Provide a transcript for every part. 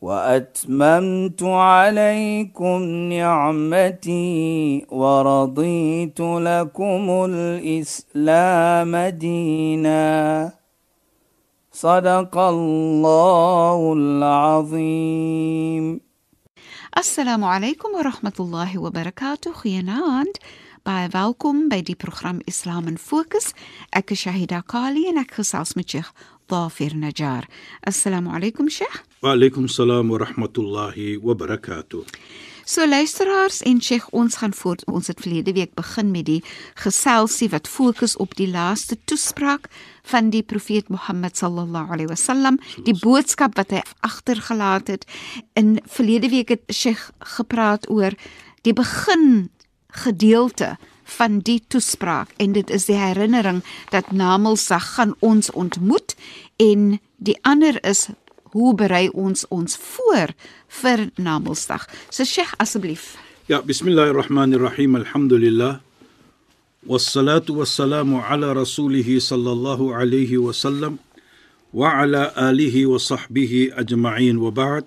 واتممت عليكم نعمتي ورضيت لكم الاسلام دينا صدق الله العظيم alaykum wa rahmatullahi wa barakatuh. Goeienaand. Baie welkom by die program Islam in Fokus. Ek is Shahida Kali en ek gesels met Sheikh Dafir Najjar. Assalamu alaykum Sheikh. Wa alaykum salaam wa rahmatullahi wa barakatuh. So luisteraars en Sheikh, ons gaan voort. Ons het verlede week begin met die geselsie wat fokus op die laaste toespraak van die profeet Mohammed sallallahu alaihi wasallam, die boodskap wat hy agtergelaat het. In verlede week het Sheikh gepraat oor die begin gedeelte van die toespraak en dit is die herinnering dat Namelsag gaan ons ontmoet en die ander is hoe berei ons ons voor vir Namelsdag. So Sheikh asseblief. Ja, bismillahirrahmanirrahim. Alhamdulillah. Wassalatu wassalamu ala rasulih sallallahu alayhi wa sallam wa ala alihi wa sahbihi ajma'in wa ba'd.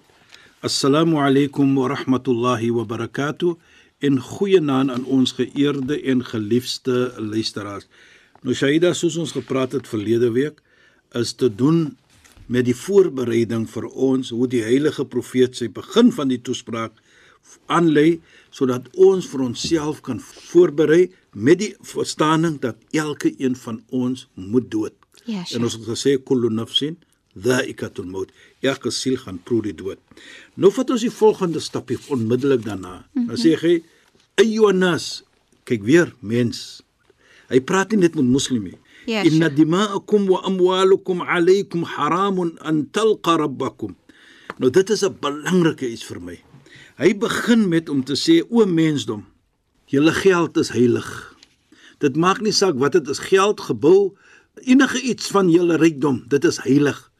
Assalamu alaykum wa rahmatullahi wa barakatuh. En goeienaand aan ons geëerde en geliefde luisteraars. Nou Shaida, soos ons gepraat het verlede week, is te doen met die voorbereiding vir ons hoe die heilige profeet sy begin van die toespraak aanlei sodat ons vir onsself kan voorberei met die verstaaning dat elke een van ons moet dood. Ja, en ons het gesê kullu nafsin dhaikatul maut. Elke siel gaan proe die dood. Nou vat ons die volgende stapie onmiddellik daarna. Mm -hmm. Dan sê hy ayyuhannas kyk weer mens. Hy praat nie net met moslimme. Inna dima'akum wa amwalukum alaykum haramun an talqa rabbakum. Nou dit is 'n belangrike iets vir my. Hy begin met om te sê o mensdom, julle geld is heilig. Dit maak nie saak wat dit is, geld, gebou, enige iets van julle rykdom, dit is heilig.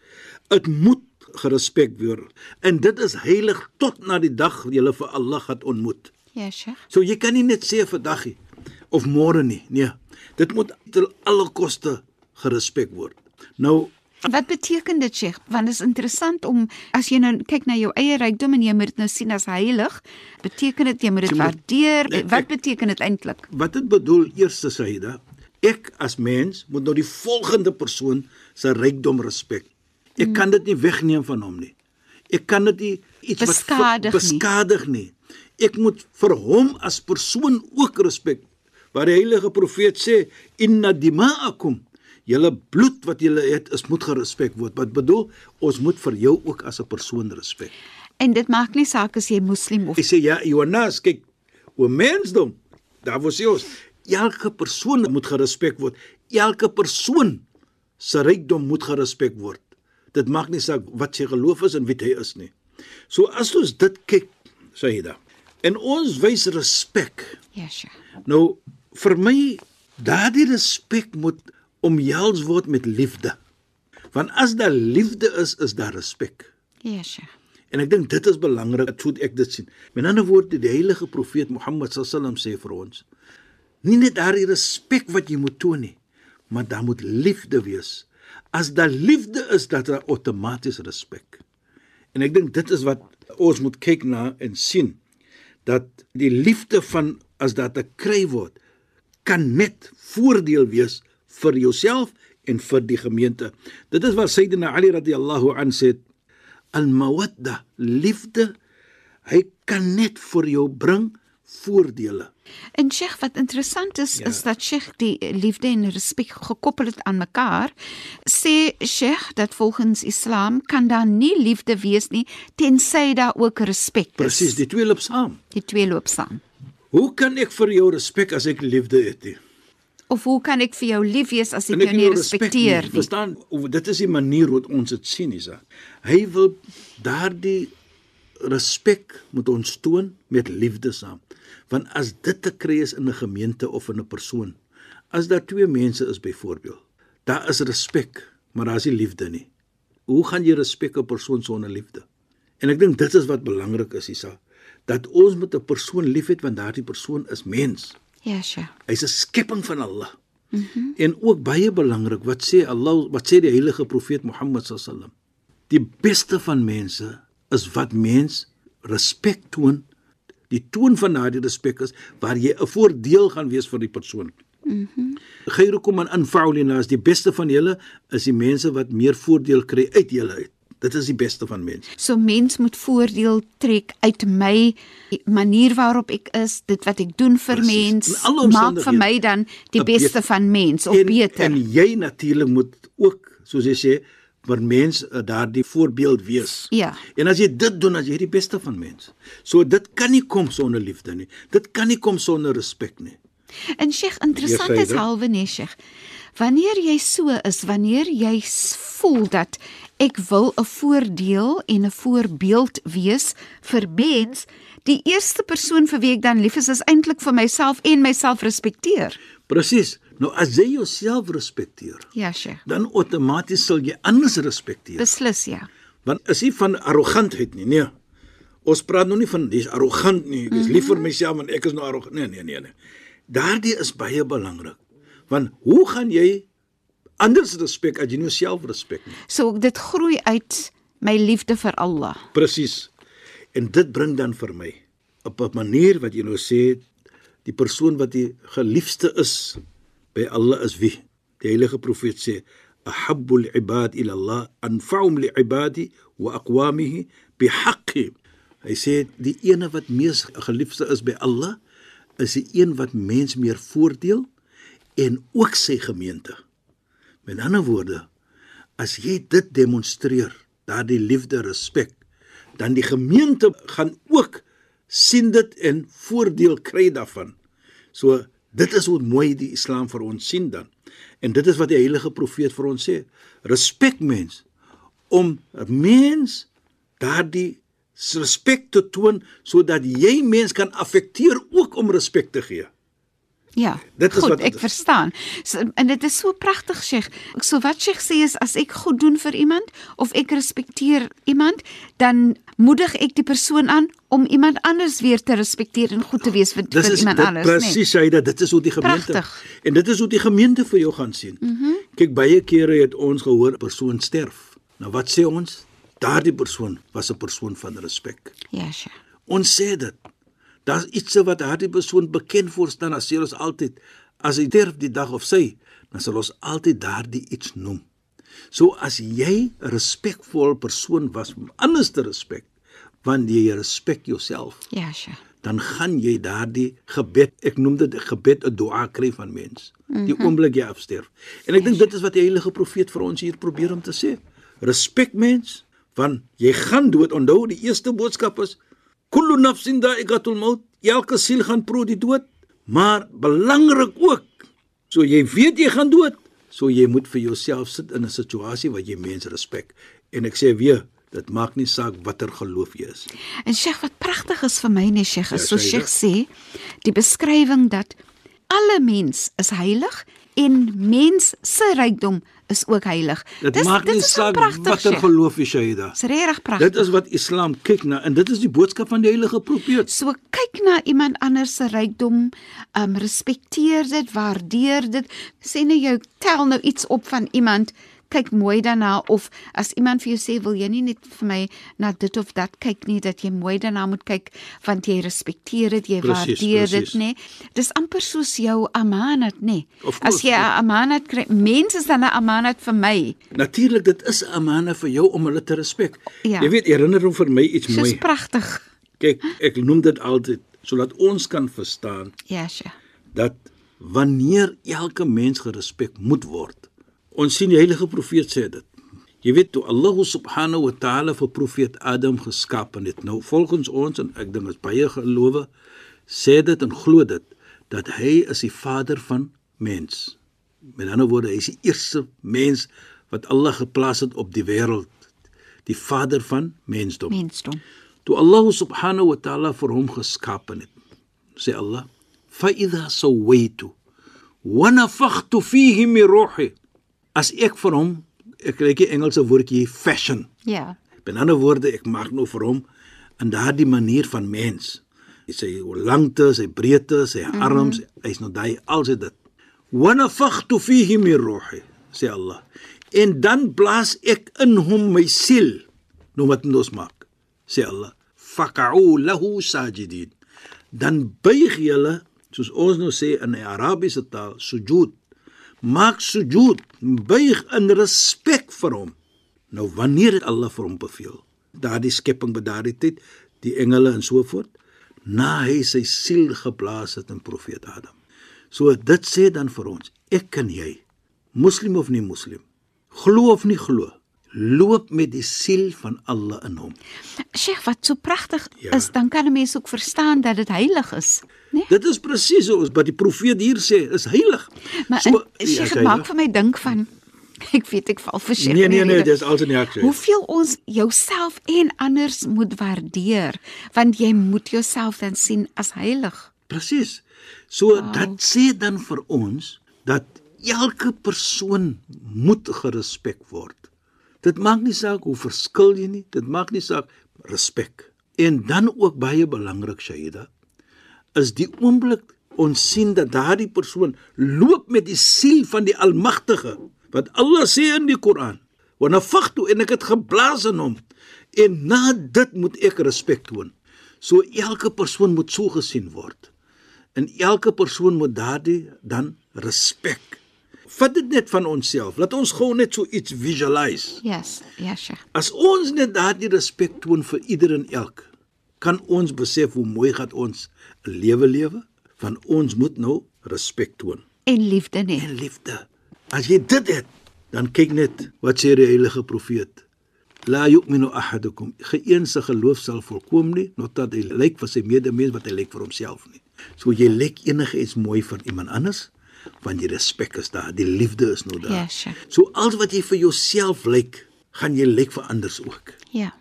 Dit moet gerespek word en dit is heilig tot na die dag julle vir Allah gaan ontmoet. Ja, Sheikh. So jy kan nie net sê vandaggie of môre nie. Nee. Dit moet ter alle koste gerespek word. Nou Wat beteken dit, Sheikh? Want dit is interessant om as jy nou kyk na jou eie rykdom en jy moet dit nou sien as heilig, beteken dit jy moet dit waardeer. Nee, Wat ek- beteken dit eintlik? wat dit bedoel eerste Saida, ek as mens moet nou die volgende persoon se rykdom respek. Ek mm. kan dit nie wegneem van hom nie. Ek kan dit nie iets Beskadig nie. wat ver- beskadig nie. Ek moet vir hom as persoon ook respek. Waar die heilige profeet sê inna dima'akum Julle bloed wat julle het is moet gerespek word. Wat bedoel ons moet vir jou ook as 'n persoon respek. En dit maak nie saak as jy moslim of Hy sê ja, Jonas, kyk, o mensdom. Daar sê ons elke persoon moet gerespek word. Elke persoon se rykdom moet gerespek word. Dit maak nie saak wat sy geloof is en wie hy is nie. So as ons dit kyk, Saida, en ons wys respek. Ja, Sheikh. Nou vir my daardie respek moet omhels word met liefde. Want as daar liefde is, is daar respek. Ja, Sheikh. En ek dink dit is belangrik hoe ek dit sien. Met ander woorde, die heilige profeet Mohammed sallam sê vir ons: Nie net daardie respek wat jy moet toon nie, maar daar moet liefde wees. As daar liefde is, dat daar outomaties respek. En ek dink dit is wat ons moet kyk na en sien dat die liefde van as dat te kry word kan net voordeel wees vir jouself en vir die gemeente. Dit is wat Sayyidina Ali radhiyallahu an sê al-mawadda liefde hy kan net vir jou bring voordele. En Sheikh, wat interessant is, Ja. ja. is dat Sheikh die liefde en respek gekoppel het aan mekaar. Sê Sheikh dat volgens Islam kan daar nie liefde wees nie tensy daar ook respek is. Presies, die twee loop saam. Die twee loop saam. Hoe kan ek vir jou respek as ek liefde het nie? Of hoe kan ek vir jou lief wees as ek En jou nie respek respekteer nie? Verstaan, dit is die manier hoe ons dit sien is. Hy wil daardie respek moet ons toon met liefde saam. Want as dit te kry is in 'n gemeente of in 'n persoon, as daar twee mense is byvoorbeeld, daar is respek, maar daar is nie liefde nie. Hoe gaan jy respek 'n persoon sonder liefde? En ek dink dit is wat belangrik is, Isa, dat ons met 'n persoon liefhet want daardie persoon is mens. Sure. Hy's 'n skepping van Allah. Mhm. Mm en ook baie belangrik, wat sê Allah, wat sê die heilige profeet Mohammed sallam? Die beste van mense is wat mens respek toon. Die toon van daardie respek is waar jy 'n voordeel gaan wees vir die persoon. Mhm. Mm Khairukum man anfa'u linnas, die beste van julle is die mense wat meer voordeel kry uit julle uit. Dit is die beste van mense. So mens moet voordeel trek uit my manier waarop ek is, dit wat ek doen vir mens, maak vir my dan die beste van mens of en, beter. En jy natuurlik moet ook, soos jy sê, vir mens uh, daardie voorbeeld wees. Ja. En as jy dit doen, as jy die beste van mens. So dit kan nie kom sonder liefde nie. Dit kan nie kom sonder respek nie. En Sheikh, interessant is halwe nee Sheikh. Wanneer jy so is, wanneer jy voel dat ek wil 'n voordeel en 'n voorbeeld wees vir mens, die eerste persoon vir wie ek dan lief is, is eintlik vir myself en myself respekteer. Presies. Nou as jy jouself respekteer, Ja, Sheikh. dan outomaties sal jy anders respekteer. Beslis ja. Want is nie van arrogantheid nie, nee. Ons praat nou nie van dis arrogant nie. Ek is lief vir myself en ek is nou arrogant. Nee, nee, nee, nee. Daardie is baie belangrik. Want hoe gaan jy anders respek as jy nie self respek nie? So dit groei uit my liefde vir Allah. Presies. En dit bring dan vir my op 'n manier wat jy nou sê die persoon wat die geliefde is by Allah is wie? Die heilige profeet sê ahabbul ibad ila Allah anfa'um li ibadi wa aqwamihi bihaqqi. Hy sê die ene wat mees geliefde is by Allah is die een wat mens meer voordeel en ook sy gemeente. Met ander woorde, as jy dit demonstreer, daardie liefde, respek, dan die gemeente gaan ook sien dit en voordeel kry daarvan. So dit is hoe mooi die Islam vir ons sien dan. En dit is wat die heilige profeet vir ons sê. Respek mens om mens daardie respek te toon sodat jy mens kan affekteer ook om respek te gee. Ja. Dit is goed, wat dit ek is. verstaan. So, en dit is so pragtig, Sheikh. So wat Sheikh sê is as ek goed doen vir iemand of ek respekteer iemand, dan moedig ek die persoon aan om iemand anders weer te respekteer en goed te wees vir, Dis vir is iemand dit anders, nee. presies hy dat dit is hoe die gemeente Pragtig. en dit is hoe die gemeente vir jou gaan sien. Mm -hmm. Kyk baie kere het ons gehoor 'n persoon sterf. Nou wat sê ons? Daardie persoon was 'n persoon van respek. Ja, Sheikh. Ons sê dit. Daar's iets wat daardie persoon bekend voor staan as sê ons altyd as hy sterf die dag of sy, dan sal ons altyd daardie iets noem. So as jy 'n respekvol persoon was om anders te respek, want jy respek jouself Ja, Sheikh. dan gaan jy daardie gebed, ek noem dit 'n gebed, 'n dua kry van mens. Die oomblik jy afsterf. En ek dink dit is wat die heilige profeet vir ons hier probeer om te sê. Respek mens, want jy gaan dood. Onthou die eerste boodskap is kullu nafsin da'iqatul maut. Elke siel gaan proe die dood, maar belangrik ook, so jy weet jy gaan dood, so jy moet vir jouself sit in 'n situasie waar jy mense respek. En ek sê weer, dit maak nie saak watter geloof jy is. En Sheikh, wat pragtig is vir my nee Sheikh, is Ja, so Sheikh sê, die beskrywing dat alle mens is heilig en mens se rykdom is ook heilig. Dit maak nie saak watter geloof jy Shaida. Dis regtig pragtig. Dit is wat Islam kyk na en dit is die boodskap van die heilige profeet. So kyk na iemand anders se rykdom, um respekteer dit, waardeer dit. Sê nou jou tel nou iets op van iemand, kyk mooi daarna of as iemand vir jou sê wil jy nie net vir my na dit of dat kyk nie dat jy mooi daarna moet kyk want jy respekteer dit, jy Presies, waardeer presies. dit, nê. Dis amper soos jou amanat, nê. As jy 'n amanat kry, mense is dan 'n amanat vir my. Natuurlik dit is 'n amana vir jou om hulle te respek. Ja. Jy weet herinner hom vir my iets Dis mooi. pragtig. Kyk, ek noem dit altyd sodat ons kan verstaan Ja, sja. dat wanneer elke mens gerespek moet word. Ons sien die heilige profeet sê dit. Jy weet toe Allah subhanahu wa ta'ala vir profeet Adam geskaap het. Nou volgens ons en ek dink is baie gelowe sê dit en glo dit dat hy is die vader van mens. Met ander woorde, hy is die eerste mens wat Allah geplaas het op die wêreld. Die vader van mensdom. Mensdom. Toe Allah subhanahu wa ta'ala vir hom geskaap het, sê Allah: "Fa idha sawaitu wa nafakhtu fihi min ruhi." As ek vir hom, ek kry die Engelse woordjie fashion. Ja. Met ander woorde, ek maak nou vir hom in daardie manier van mens. Sy langte, sy breedte, sy arms, mm -hmm. hy's nou daai al sy dit. Wa nafakhtu fihi min ruhi, sê Allah. En dan blaas ek in hom my siel. Nou wat moet ons maak? Sê Allah, fak'u lahu sajidin. Dan buig julle, soos ons nou sê in die Arabiese taal, sujud. Maak sujud, buig in respek vir hom. Nou wanneer het Allah vir hom beveel? Daardie skepping by daardie tyd, die engele en so voort, na hy sy siel geblaas het in profeet Adam. So dit sê dan vir ons, ek en jy, moslim of nie moslim, glo of nie glo, loop met die siel van Allah in hom. Sheikh, wat so pragtig Ja. is, dan kan 'n mens ook verstaan dat dit heilig is, né? Dit is presies soos wat die profeet hier sê, is heilig. Maar So- ja, Sheikh, dit maak vir my dink van ek weet ek val vir Sheikh. Nee nee in nee, dis altyd nie ek sê. Hoeveel ons jouself en anders moet waardeer, want jy moet jouself dan sien as heilig. Presies. So wow. dit sê dan vir ons dat elke persoon moet gerespek word. Dit maak nie saak hoe verskil jy nie, dit maak nie saak respek. En dan ook baie belangrik Shaida is die oomblik ons sien dat daardie persoon loop met die siel van die Almagtige wat Allah sê in die Koran wa nafakhtu en ek het geblaas in hom en na dit moet ek respek toon so elke persoon moet so gesien word en elke persoon moet daardie dan respek vat dit net van onsself laat ons gou net so iets visualize Yes, ja, Sheikh. As ons net daardie respek toon vir ieder en elk, kan ons besef hoe mooi gaan ons lewe lewe, van ons moet nou respek toon En liefde nie. en liefde. As jy dit het, dan kyk net wat sê die heilige profeet. La yu'minu ahadukum. Geen se geloof sal volkom nie, notdat hy lyk vir sy medemens wat hy lyk vir homself nie. So jy lyk enige iets mooi vir iemand anders, want die respek is daar, die liefde is nou daar. Ja, sure. So als wat jy vir jouself lyk, gaan jy lyk vir anders ook. Ja.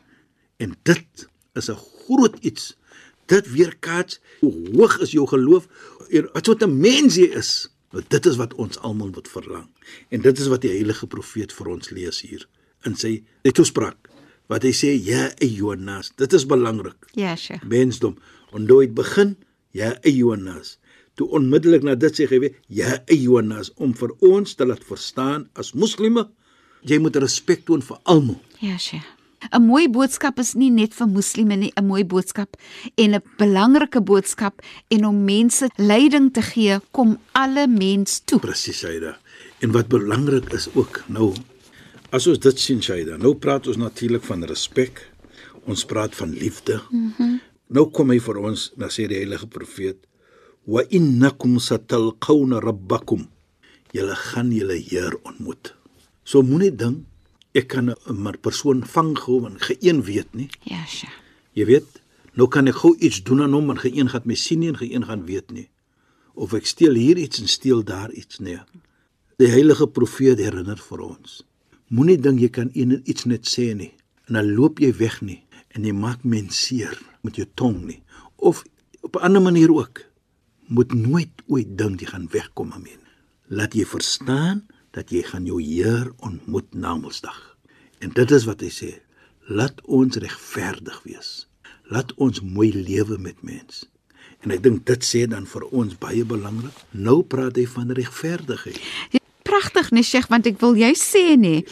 En dit is 'n groot iets. Dit weerkaats hoe hoog is jou geloof en wat wat 'n mens jy is. Nou dit is wat ons almal moet verlang. En dit is wat die heilige profeet vir ons lees hier in sy toespraak. Wat hy sê, ja ayyuhannas, dit is belangrik. Ja, Sheikh. Mensdom, onthou dit begin, ja ayyuhannas. Toe onmiddellik na dit sê hy weer, ja ayyuhannas om vir ons te laat verstaan as moslime, jy moet respek toon vir almal. Ja, Sheikh. 'n Mooi boodskap is nie net vir moslime nie, 'n mooi boodskap en 'n belangrike boodskap en om mense leiding te gee, kom alle mens toe. Presies, Shaida. En wat belangrik is ook nou as ons dit sien, Shaida. Nou praat ons natuurlik van respek. Ons praat van liefde. Mm -hmm. Nou kom hy vir ons, dan sê die heilige profeet, "Wa innakum satalqawna rabbakum." Julle gaan julle Heer ontmoet. So moenie dink ek kan 'n persoon vang gou en geen weet nie. Ja, Sheikh. Jy weet, nou kan ek gou iets doen aan hom en geen gaan my sien nie en geen gaan weet nie. Of ek steel hier iets en steel daar iets nee. Die heilige profeet herinner vir ons. Moenie dink jy kan een iets net sê nie en dan loop jy weg nie en jy maak mense seer met jou tong nie of op 'n ander manier ook. Moet nooit ooit dink jy gaan wegkom nie. Laat jy verstaan dat jy gaan jou Heer ontmoet na Mondsdag. En dit is wat hy sê. Laat ons regverdig wees. Laat ons mooi lewe met mens. En ek dink dit sê dan vir ons baie belangrik. Nou praat hy van regverdigheid. Pragtig, nee Sheikh, want ek wil jy sê dit?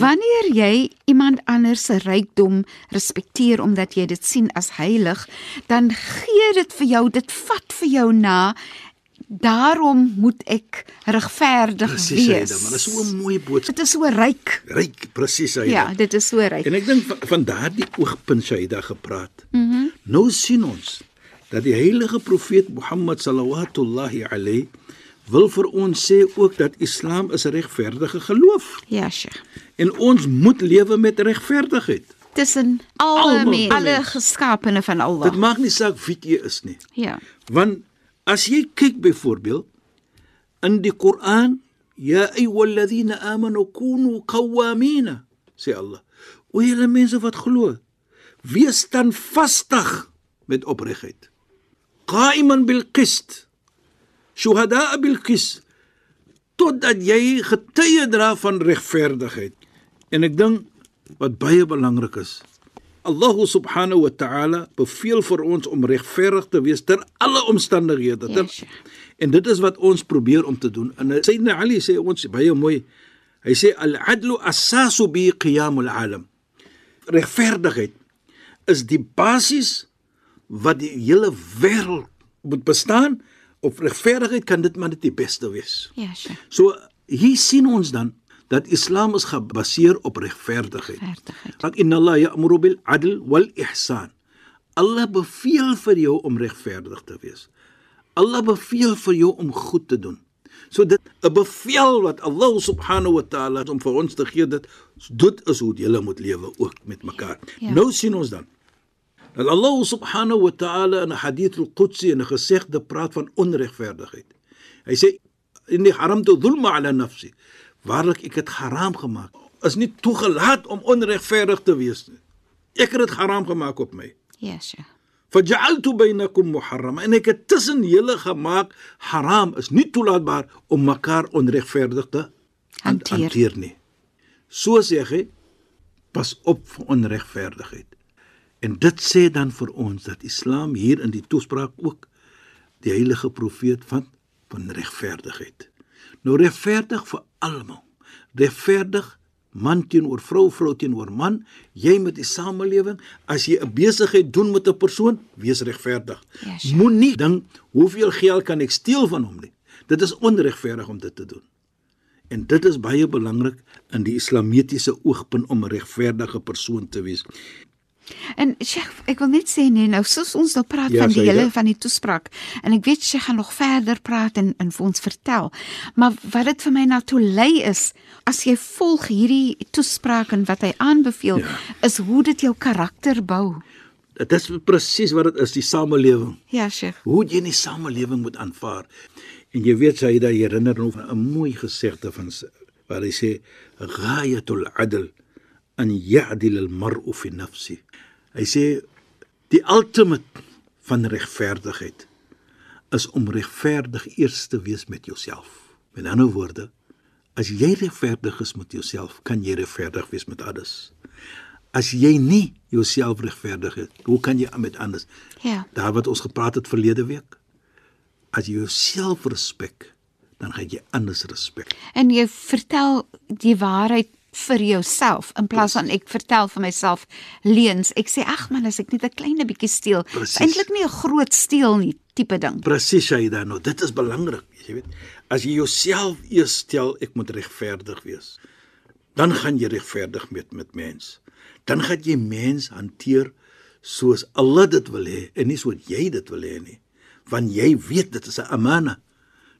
Wanneer jy iemand anders se rykdom respekteer omdat jy dit sien as heilig, dan gee dit vir jou, dit vat vir jou na daarom moet ek regverdig Presies, hy wees. dan, maar dit is so 'n mooi boodskap. Dit is so ryk. Ryk, presies hy. Ja, dit is so ryk. En ek dink van, van daardie oogpunt daar gepraat. Mhm. Mm nou sien ons dat die heilige profeet Mohammed sallallahu alayhi wil vir ons sê ook dat Islam is 'n regverdige geloof Ja, Sheikh. en ons moet lewe met regverdigheid. Tussen alle Almal mense, alle geskapene van Allah. Dit maak nie saak wie jy is nie. Ja. Want as jy kyk byvoorbeeld in die Koran, ya ayyuhalladhina amanu kunu qawwamina, sê Allah. O julle mense wat glo, wees standvastig met opregtheid. Qa'iman bil qist. Shuhada bil qist. Totdat jy getuie dra van regverdigheid. En ek dink wat baie belangrik is, Allah subhanahu wa ta'ala beveel vir ons om regverdig te wees ter alle omstandighede. Ter, Yes. en dit is wat ons probeer om te doen. En Sayyidina Ali sê ons baie mooi. Hy sê al-adlu assasu bi qiyamul alam. Regverdigheid is die basis wat die hele wêreld moet bestaan. Op regverdigheid kan dit maar net die beste wees. Ja, Sheikh. So hier sien ons dan dat Islam is gebaseer op regverdigheid. Regverdigheid. Want inna Allah ya'muru bil 'adl wal ihsan. Allah beveel vir jou om regverdig te wees. Allah beveel vir jou om goed te doen. So dit 'n bevel wat Allah subhanahu wa ta'ala om vir ons te gee dit dit is hoe jy moet lewe ook met mekaar. Ja. Nou sien ons dan dat Allah subhanahu wa ta'ala in 'n hadith al-Qudsi en 'n gesegde praat van onregverdigheid. Hy sê inni haramtu dhulma ala nafsi. Waarlik ek het haram gemaak. Is nie toegelaat om onregverdig te wees nie. Ek het dit haram gemaak op my. Ja, Sheikh. Faj'altu bainakum muharrama. En ek het tussen julle gemaak haram is nie toelaatbaar om mekaar onregverdig te han- Hanteer. hanteer nie. So sê hy pas op vir onregverdigheid. En dit sê dan vir ons dat Islam hier in die toespraak ook die heilige profeet van van regverdigheid. Nou regverdig vir almal. Regverdig man teenoor vrou, vrou teenoor man, jy met die samelewing, as jy 'n besigheid doen met 'n persoon, wees regverdig. Ja, sure. Moenie dink hoeveel geld kan ek steel van hom nie. Dit is onregverdig om dit te doen. En dit is baie belangrik in die islamitiese oogpunt om 'n regverdige persoon te wees. En Sheikh, ek wil net sê nee, nou soos ons nou praat Ja, van die hele van die toespraak en ek weet sy gaan nog verder praat en en vir ons vertel. Maar wat dit vir my na toe lei is, as jy volg hierdie toespraak en wat hy aanbeveel, Ja. is hoe dit jou karakter bou. Dit is presies wat dit is, die samelewing. Ja, Sheikh. Hoe jy in die samelewing moet aanvaar. En jy weet sy daai herinner nou 'n mooi gesegde van waar hy sê ghayatul adl an ya'dil al mar'u fi nafsi. Hy sê die ultimate van regverdigheid is om regverdig eers te wees met jouself. Met ander woorde, as jy regverdig is met jouself, kan jy regverdig wees met alles. As jy nie jouself regverdig het, hoe kan jy met ander? Ja. Daar wat ons gepraat het verlede week. As jy jouself respek, dan gaan jy anders respek. En jy vertel die waarheid vir jouself in plaas van ek vertel vir myself leuns. Ek sê ag man, as ek net 'n klein bietjie steel, is eintlik nie 'n groot steel nie, tipe ding. Presies hy dan nou. Dit is belangrik, jy weet. As jy jouself eers stel ek moet regverdig wees, dan gaan jy regverdig met met mens. Dan gaan jy mens hanteer soos Allah dit wil hê en nie soos jy dit wil hê nie. Want jy weet dit is 'n amana.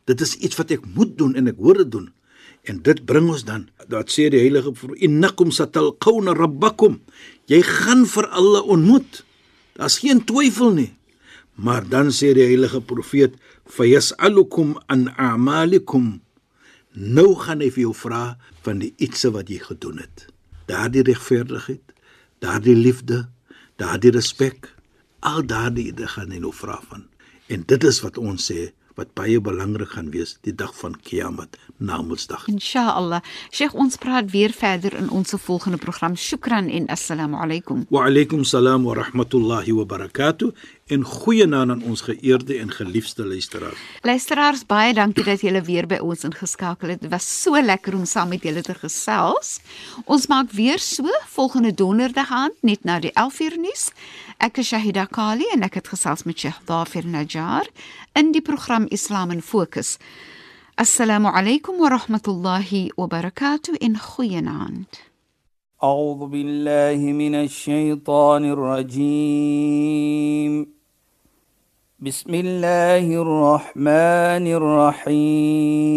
Dit is iets wat ek moet doen en ek hoor dit doen. En dit bring ons dan, dat sê die heilige innakum satalqawna rabbakum. Jy gaan vir Allah ontmoet. Daar's geen twyfel nie. Maar dan sê die heilige profeet, "Fayas'alukum an a'malikum." Nou gaan hy vir jou vra van die ietsie wat jy gedoen het. Daardie regverdigheid, daardie liefde, daardie respek, al daardie dinge gaan hy nou vra van. En dit is wat ons sê wat baie belangrik gaan wees die dag van Kiamat, Namedsdag. Inshallah. Sheikh, ons praat weer verder in ons volgende program. Shukran en assalamu alaykum. Wa alaykum salaam wa rahmatullahi wa barakatuh en goeienaand aan ons geëerde en geliefde luisteraars. Luisteraars, baie dankie dat julle weer by ons ingeskakel het. Dit was so lekker om saam met julle te gesels. Ons maak weer so volgende donderdag aan net na die 11uur nuus. Ek Shahida Kali en ek het gesels met Sheikh Dafir Najjar in die program Islam in Fokus. Assalamu alaykum wa rahmatullahi wa barakatuh in goeienaand. أعوذ بالله من الشيطان الرجيم بسم الله الرحمن الرحيم